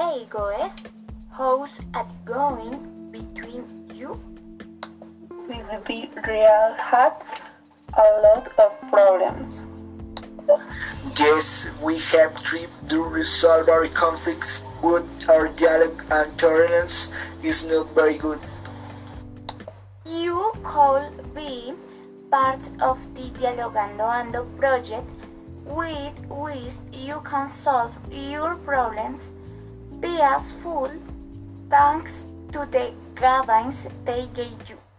Hey guys, how's it going between you? With be real had a lot of problems. Yes, we have tried to resolve our conflicts, but our dialogue and tolerance is not very good. You could be part of the Dialogando Ando project with which you can solve your problems peaceful thanks to the guidance they gave you.